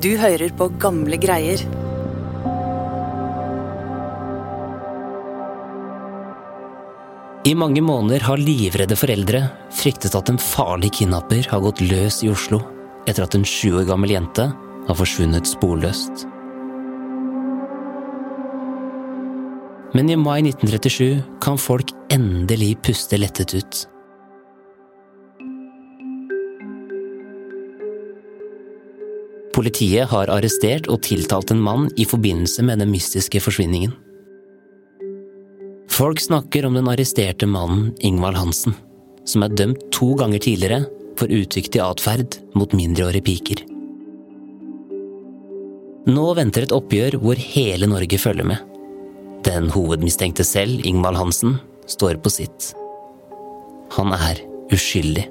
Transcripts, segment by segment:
Du hører på gamle greier. I mange måneder har livredde foreldre fryktet at en farlig kidnapper har gått løs i Oslo etter at en sju år gammel jente har forsvunnet sporløst. Men i mai 1937 kan folk endelig puste lettet ut. Politiet har arrestert og tiltalt en mann i forbindelse med den mystiske forsvinningen. Folk snakker om den arresterte mannen Ingvald Hansen, som er dømt to ganger tidligere for utviktig atferd mot mindreårige piker. Nå venter et oppgjør hvor hele Norge følger med. Den hovedmistenkte selv, Ingvald Hansen, står på sitt. Han er uskyldig.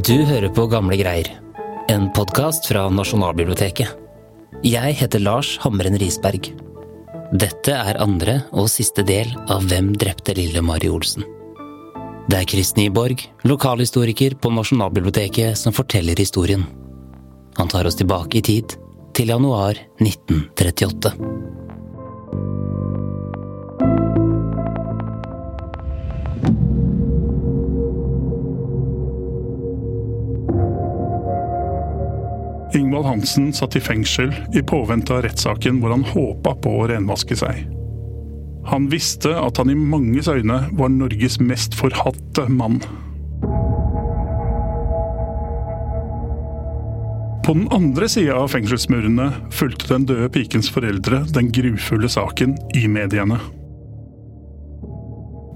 Du hører på Gamle greier, en podkast fra Nasjonalbiblioteket. Jeg heter Lars Hamren Risberg. Dette er andre og siste del av Hvem drepte lille Mari Olsen? Det er Chris Nyborg, lokalhistoriker på Nasjonalbiblioteket, som forteller historien. Han tar oss tilbake i tid, til januar 1938. Ingvald Hansen satt i fengsel i påvente av rettssaken hvor han håpa på å renvaske seg. Han visste at han i manges øyne var Norges mest forhatte mann. På den andre sida av fengselsmurene fulgte den døde pikens foreldre den grufulle saken i mediene.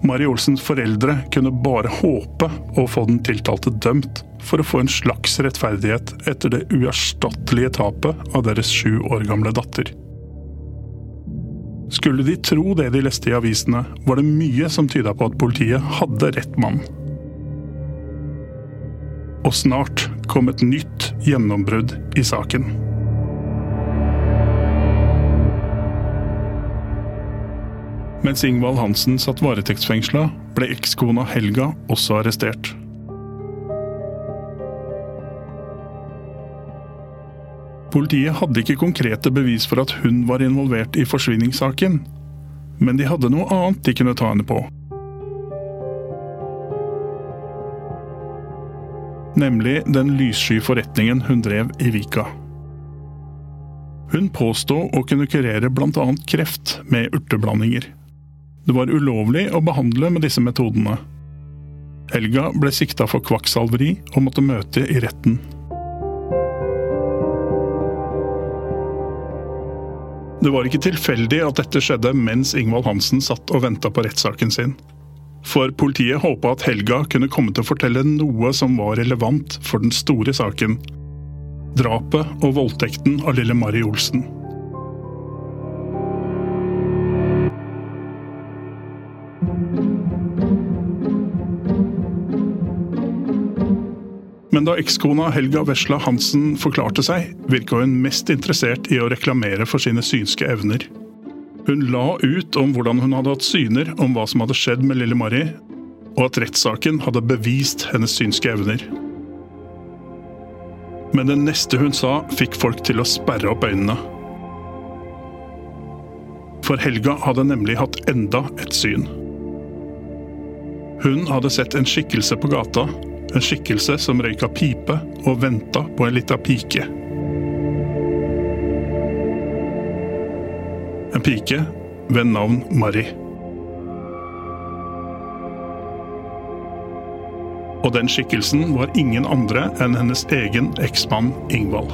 Mari Olsens foreldre kunne bare håpe å få den tiltalte dømt for å få en slags rettferdighet etter det uerstattelige tapet av deres sju år gamle datter. Skulle de tro det de leste i avisene, var det mye som tyda på at politiet hadde rett mann. Og snart kom et nytt gjennombrudd i saken. Mens Ingvald Hansen satt varetektsfengsla, ble ekskona Helga også arrestert. Politiet hadde ikke konkrete bevis for at hun var involvert i forsvinningssaken, men de hadde noe annet de kunne ta henne på. Nemlig den lyssky forretningen hun drev i Vika. Hun påstod å kunne kurere bl.a. kreft med urteblandinger. Det var ulovlig å behandle med disse metodene. Helga ble sikta for kvakksalveri og måtte møte i retten. Det var ikke tilfeldig at dette skjedde mens Ingvald Hansen satt og venta på rettssaken sin. For politiet håpa at Helga kunne komme til å fortelle noe som var relevant for den store saken. Drapet og voldtekten av lille Mari Olsen. Men da ekskona Helga Vesla Hansen forklarte seg, virka hun mest interessert i å reklamere for sine synske evner. Hun la ut om hvordan hun hadde hatt syner om hva som hadde skjedd med lille Mari, og at rettssaken hadde bevist hennes synske evner. Men det neste hun sa, fikk folk til å sperre opp øynene. For Helga hadde nemlig hatt enda et syn. Hun hadde sett en skikkelse på gata en skikkelse som røyka pipe og venta på en lita pike. En pike ved navn Mari. Og den skikkelsen var ingen andre enn hennes egen eksmann Ingvald.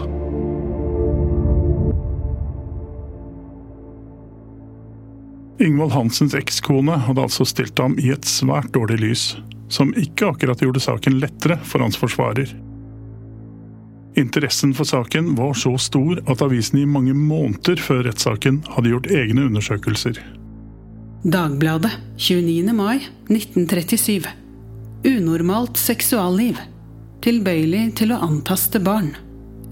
Ingvald Hansens ekskone hadde altså stilt ham i et svært dårlig lys, som ikke akkurat gjorde saken lettere for hans forsvarer. Interessen for saken var så stor at avisen i mange måneder før rettssaken hadde gjort egne undersøkelser. Dagbladet 29. mai 1937 Unormalt seksualliv. Tilbøyelig til å antaste barn.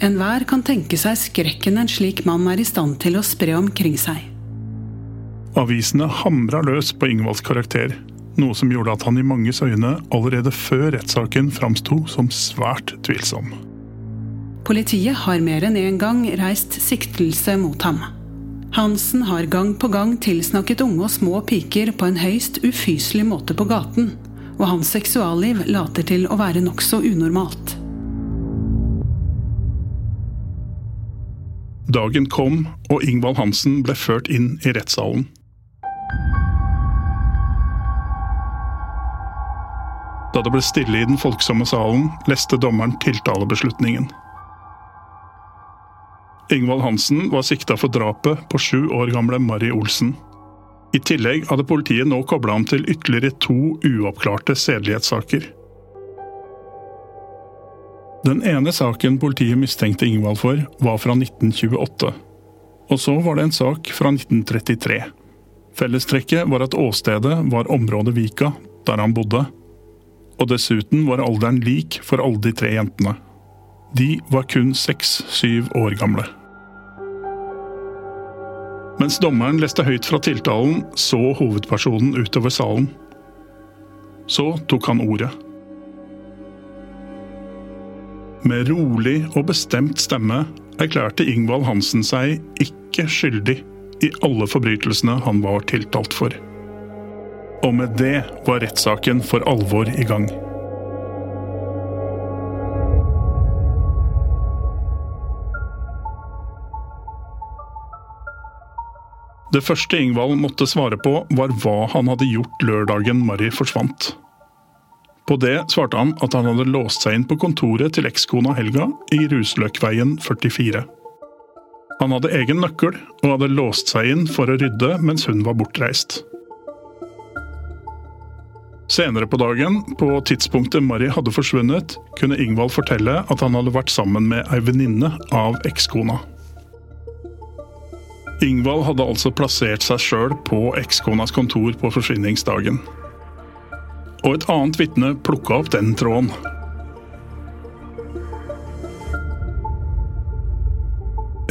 Enhver kan tenke seg skrekken en slik mann er i stand til å spre omkring seg. Avisene hamra løs på Ingvalds karakter, noe som gjorde at han i manges øyne allerede før rettssaken framsto som svært tvilsom. Politiet har mer enn én en gang reist siktelse mot ham. Hansen har gang på gang tilsnakket unge og små piker på en høyst ufyselig måte på gaten, og hans seksualliv later til å være nokså unormalt. Dagen kom, og Ingvald Hansen ble ført inn i rettssalen. Da det ble stille i den folksomme salen, leste dommeren tiltalebeslutningen. Ingvald Hansen var sikta for drapet på sju år gamle Mari Olsen. I tillegg hadde politiet nå kobla ham til ytterligere to uoppklarte sedelighetssaker. Den ene saken politiet mistenkte Ingvald for, var fra 1928. Og så var det en sak fra 1933. Fellestrekket var at åstedet var området Vika, der han bodde. Og dessuten var alderen lik for alle de tre jentene. De var kun seks-syv år gamle. Mens dommeren leste høyt fra tiltalen, så hovedpersonen utover salen. Så tok han ordet. Med rolig og bestemt stemme erklærte Ingvald Hansen seg ikke skyldig i alle forbrytelsene han var tiltalt for. Og med det var rettssaken for alvor i gang. Det første Ingvald måtte svare på, var hva han hadde gjort lørdagen Mari forsvant. På det svarte han at han hadde låst seg inn på kontoret til ekskona Helga i Rusløkveien 44. Han hadde egen nøkkel og hadde låst seg inn for å rydde mens hun var bortreist. Senere på dagen, på tidspunktet Mari hadde forsvunnet, kunne Ingvald fortelle at han hadde vært sammen med ei venninne av ekskona. Ingvald hadde altså plassert seg sjøl på ekskonas kontor på forsvinningsdagen. Og et annet vitne plukka opp den tråden.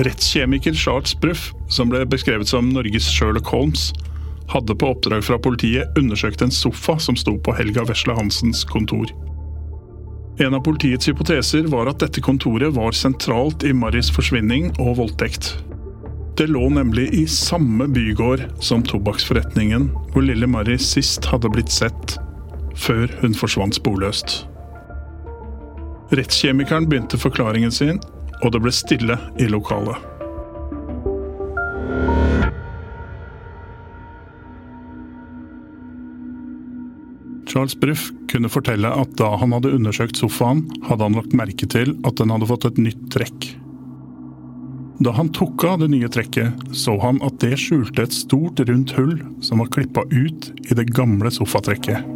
Rettskjemiker Charles Bruff, som ble beskrevet som Norges Sherlock Holmes, hadde på oppdrag fra politiet undersøkt en sofa som sto på Helga Vesle Hansens kontor. En av politiets hypoteser var at dette kontoret var sentralt i Maris forsvinning og voldtekt. Det lå nemlig i samme bygård som tobakksforretningen hvor lille Mari sist hadde blitt sett, før hun forsvant sporløst. Rettskjemikeren begynte forklaringen sin, og det ble stille i lokalet. Charles Bruff kunne fortelle at da han hadde undersøkt sofaen, hadde han lagt merke til at den hadde fått et nytt trekk. Da han tok av det nye trekket, så han at det skjulte et stort, rundt hull som var klippa ut i det gamle sofatrekket.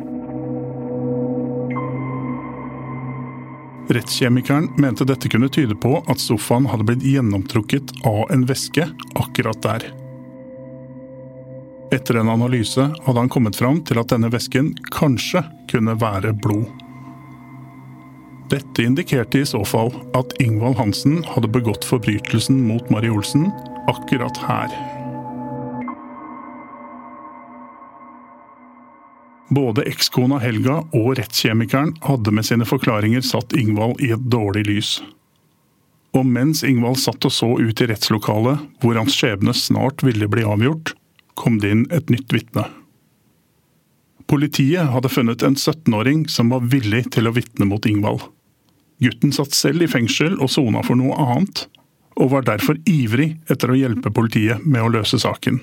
Rettskjemikeren mente dette kunne tyde på at sofaen hadde blitt gjennomtrukket av en væske akkurat der. Etter en analyse hadde han kommet fram til at denne væsken kanskje kunne være blod. Dette indikerte i så fall at Ingvald Hansen hadde begått forbrytelsen mot Mari Olsen akkurat her. Både ekskona Helga og rettskjemikeren hadde med sine forklaringer satt Ingvald i et dårlig lys. Og mens Ingvald satt og så ut i rettslokalet, hvor hans skjebne snart ville bli avgjort, kom det inn et nytt vitne. Politiet hadde funnet en 17-åring som var villig til å vitne mot Ingvald. Gutten satt selv i fengsel og sona for noe annet, og var derfor ivrig etter å hjelpe politiet med å løse saken.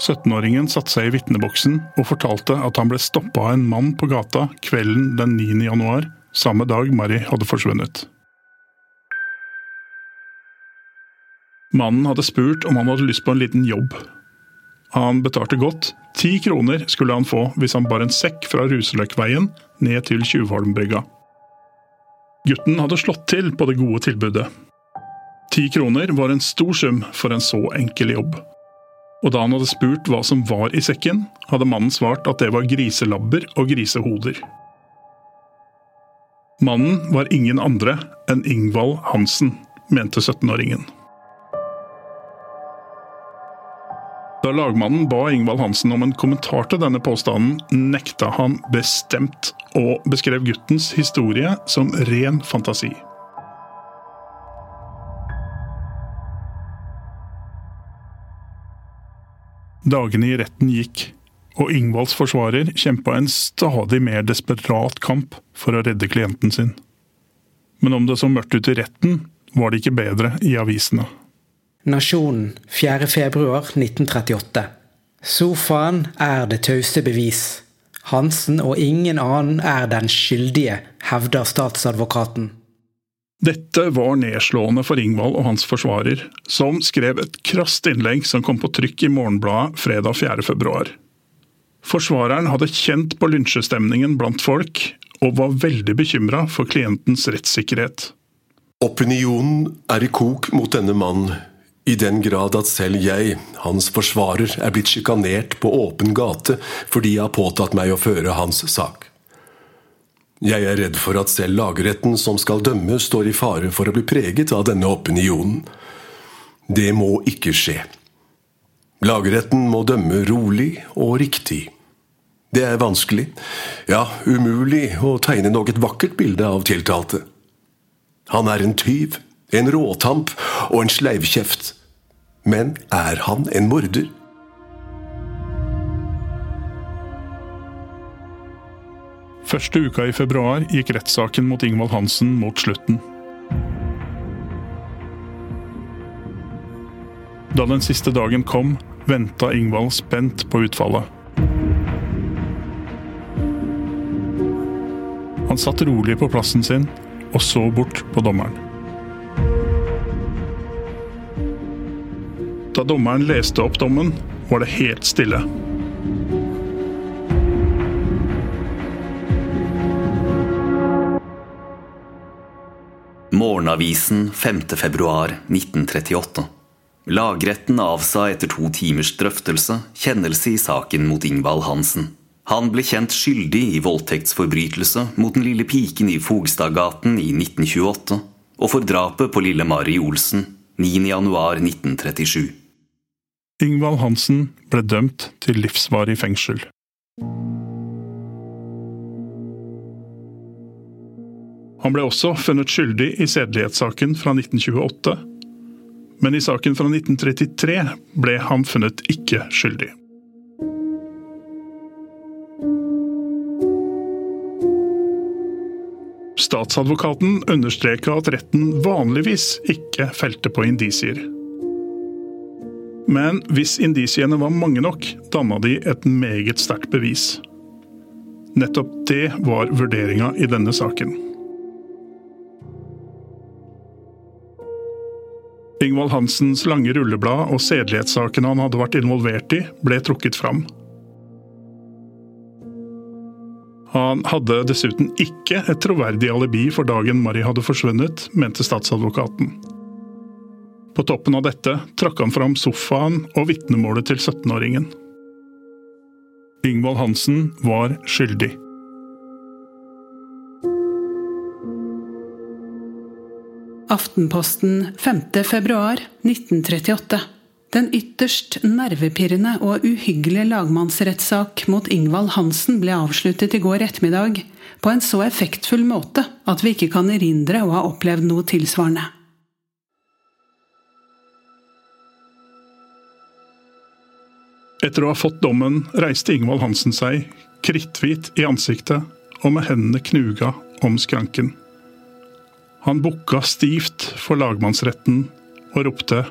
Syttenåringen satte seg i vitneboksen og fortalte at han ble stoppa av en mann på gata kvelden den 9. januar, samme dag Mari hadde forsvunnet. Mannen hadde spurt om han hadde lyst på en liten jobb, han betalte godt. Ti kroner skulle han få hvis han bar en sekk fra Ruseløkkveien ned til Tjuvholmbrygga. Gutten hadde slått til på det gode tilbudet. Ti kroner var en stor sum for en så enkel jobb. Og da han hadde spurt hva som var i sekken, hadde mannen svart at det var griselabber og grisehoder. Mannen var ingen andre enn Ingvald Hansen, mente 17-åringen. Da lagmannen ba Ingvald Hansen om en kommentar til denne påstanden, nekta han bestemt, og beskrev guttens historie som ren fantasi. Dagene i retten gikk, og Ingvalds forsvarer kjempa en stadig mer desperat kamp for å redde klienten sin. Men om det så mørkt ut i retten, var det ikke bedre i avisene. Nasjonen 4.2.1938. Sofaen er det tause bevis. Hansen og ingen annen er den skyldige, hevder statsadvokaten. Dette var nedslående for Ingvald og hans forsvarer, som skrev et krast innlegg som kom på trykk i Morgenbladet fredag 4. februar. Forsvareren hadde kjent på lynsjestemningen blant folk, og var veldig bekymra for klientens rettssikkerhet. Opinionen er i kok mot denne mannen, i den grad at selv jeg, hans forsvarer, er blitt sjikanert på åpen gate fordi jeg har påtatt meg å føre hans sak. Jeg er redd for at selv lagretten som skal dømme, står i fare for å bli preget av denne opinionen. Det må ikke skje. Lagretten må dømme rolig og riktig. Det er vanskelig, ja, umulig, å tegne noe vakkert bilde av tiltalte. Han er en tyv, en råtamp og en sleivkjeft. Men er han en morder? Første uka i februar gikk rettssaken mot Ingvald Hansen mot slutten. Da den siste dagen kom, venta Ingvald spent på utfallet. Han satt rolig på plassen sin og så bort på dommeren. Da dommeren leste opp dommen, var det helt stille. Morgenavisen 5. februar 1938. Lagretten avsa etter to timers drøftelse kjennelse i saken mot Ingvald Hansen. Han ble kjent skyldig i voldtektsforbrytelse mot den lille piken i Fogstadgaten i 1928 og for drapet på lille Mari Olsen 9.1.1937. Ingvald Hansen ble dømt til livsvarig fengsel. Han ble også funnet skyldig i sedelighetssaken fra 1928, men i saken fra 1933 ble han funnet ikke skyldig. Statsadvokaten understreka at retten vanligvis ikke felte på indisier. Men hvis indisiene var mange nok, danna de et meget sterkt bevis. Nettopp det var vurderinga i denne saken. Ingvald Hansens lange rulleblad og sedelighetssakene han hadde vært involvert i, ble trukket fram. Han hadde dessuten ikke et troverdig alibi for dagen Mari hadde forsvunnet, mente statsadvokaten. På toppen av dette trakk han fram sofaen og vitnemålet til 17-åringen. Ingvald Hansen var skyldig. Aftenposten 5. februar 1938. Den ytterst nervepirrende og uhyggelige lagmannsrettssak mot Ingvald Hansen ble avsluttet i går ettermiddag på en så effektfull måte at vi ikke kan erindre å ha opplevd noe tilsvarende. Etter å ha fått dommen reiste Ingvald Hansen seg, kritthvit i ansiktet og med hendene knuga om skranken. Han bukka stivt for lagmannsretten og ropte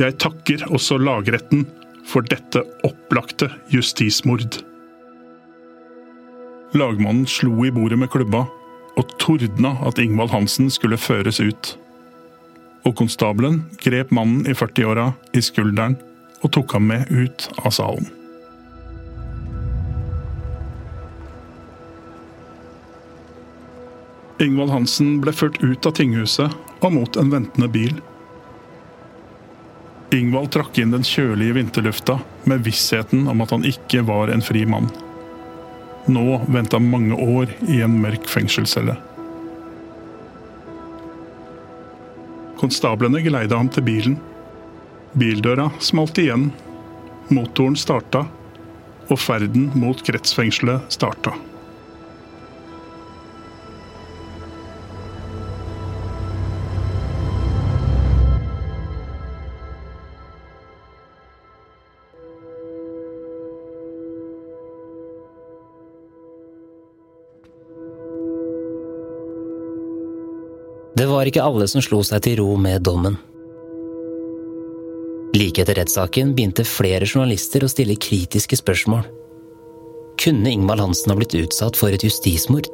Jeg takker også lagretten for dette opplagte justismord. Lagmannen slo i bordet med klubba og tordna at Ingvald Hansen skulle føres ut. Og konstabelen grep mannen i 40-åra i skulderen og tok ham med ut av salen. Ingvald Hansen ble ført ut av tinghuset og mot en ventende bil. Ingvald trakk inn den kjølige vinterlufta med vissheten om at han ikke var en fri mann. Nå venta mange år i en mørk fengselscelle. Konstablene geleida ham til bilen. Bildøra smalt igjen. Motoren starta, og ferden mot kretsfengselet starta. Det var ikke alle som slo seg til ro med dommen. Like etter rettssaken begynte flere journalister å stille kritiske spørsmål. Kunne Ingvald Hansen ha blitt utsatt for et justismord?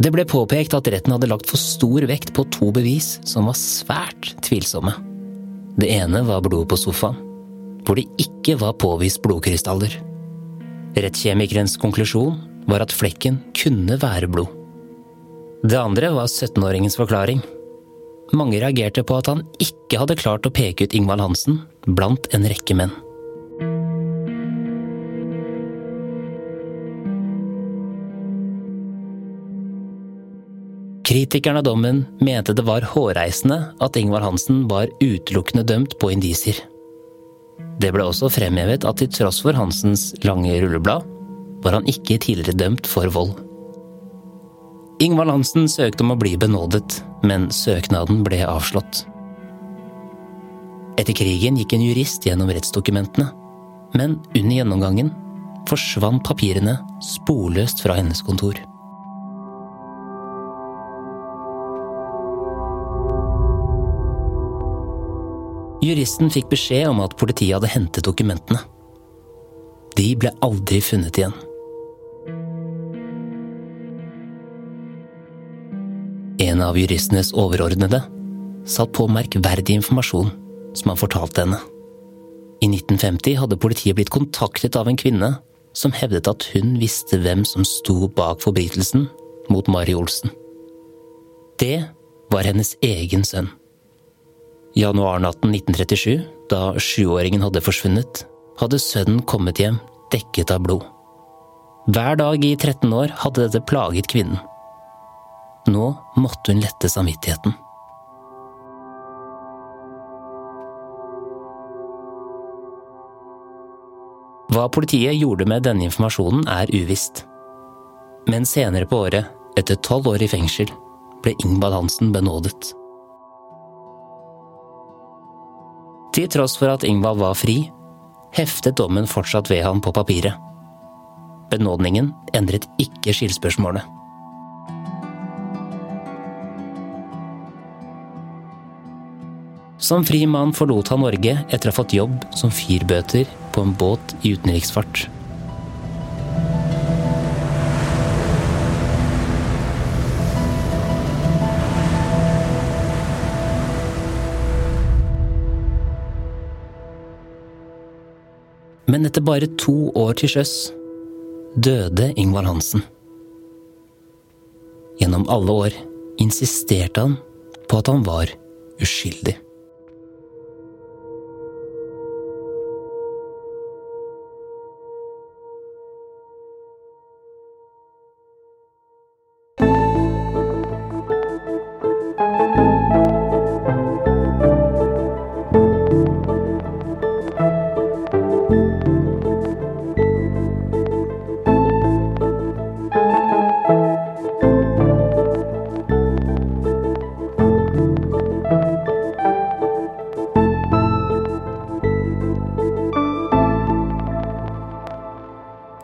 Det ble påpekt at retten hadde lagt for stor vekt på to bevis som var svært tvilsomme. Det ene var blodet på sofaen, hvor det ikke var påvist blodkrystaller. Rettskjemikerens konklusjon var at flekken kunne være blod. Det andre var 17-åringens forklaring. Mange reagerte på at han ikke hadde klart å peke ut Ingvald Hansen blant en rekke menn. Kritikerne av dommen mente det var hårreisende at Ingvald Hansen var utelukkende dømt på indisier. Det ble også fremhevet at til tross for Hansens lange rulleblad, var han ikke tidligere dømt for vold. Ingvald Hansen søkte om å bli benådet, men søknaden ble avslått. Etter krigen gikk en jurist gjennom rettsdokumentene, men under gjennomgangen forsvant papirene sporløst fra hennes kontor. Juristen fikk beskjed om at politiet hadde hentet dokumentene. De ble aldri funnet igjen. En av juristenes overordnede satt på merkverdig informasjon som han fortalte henne. I 1950 hadde politiet blitt kontaktet av en kvinne som hevdet at hun visste hvem som sto bak forbrytelsen mot Mari Olsen. Det var hennes egen sønn. Januarnatten 1937, da sjuåringen hadde forsvunnet, hadde sønnen kommet hjem dekket av blod. Hver dag i 13 år hadde dette plaget kvinnen. Nå måtte hun lette samvittigheten. Hva politiet gjorde med denne informasjonen, er uvisst. Men senere på året, etter tolv år i fengsel, ble Ingvald Hansen benådet. Til tross for at Ingvald var fri, heftet dommen fortsatt ved han på papiret. Benådningen endret ikke skyldspørsmålet. Som fri mann forlot han Norge etter å ha fått jobb som fyrbøter på en båt i utenriksfart. Men etter bare to år til sjøs døde Ingvald Hansen. Gjennom alle år insisterte han på at han var uskyldig.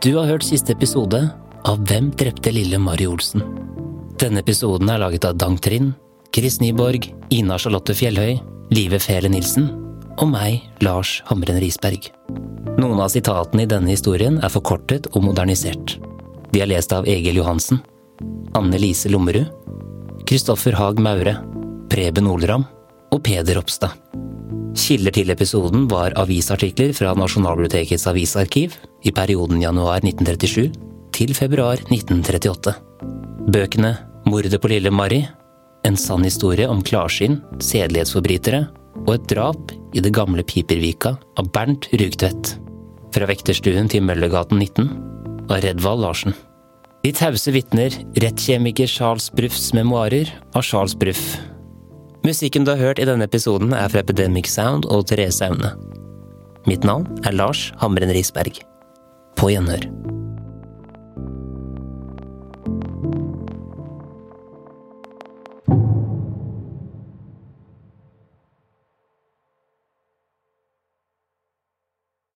Du har hørt siste episode av Hvem drepte lille Mari Olsen? Denne episoden er laget av Dang Trind, Chris Nyborg, Ina Charlotte Fjellhøy, Live Fele Nilsen og meg, Lars Hamren Risberg. Noen av sitatene i denne historien er forkortet og modernisert. De er lest av Egil Johansen, Anne Lise Lommerud, Kristoffer Haag Maure, Preben Olram og Peder Ropstad. Kilder til episoden var avisartikler fra Nasjonalbibliotekets avisarkiv i perioden januar 1937 til februar 1938. Bøkene Mordet på Lille Mari, En sann historie om klarsyn, sedelighetsforbrytere og et drap i det gamle Pipervika av Bernt Rugtvedt. Fra vekterstuen til Møllergaten 19 av Redvald Larsen. De tause vitner, rettskjemiker Charles Bruffs memoarer av Charles Bruff. Musikken du har hørt i denne episoden er fra Epidemic Sound og Therese Aune. Mitt navn er Lars Hamren Risberg. På gjenhør.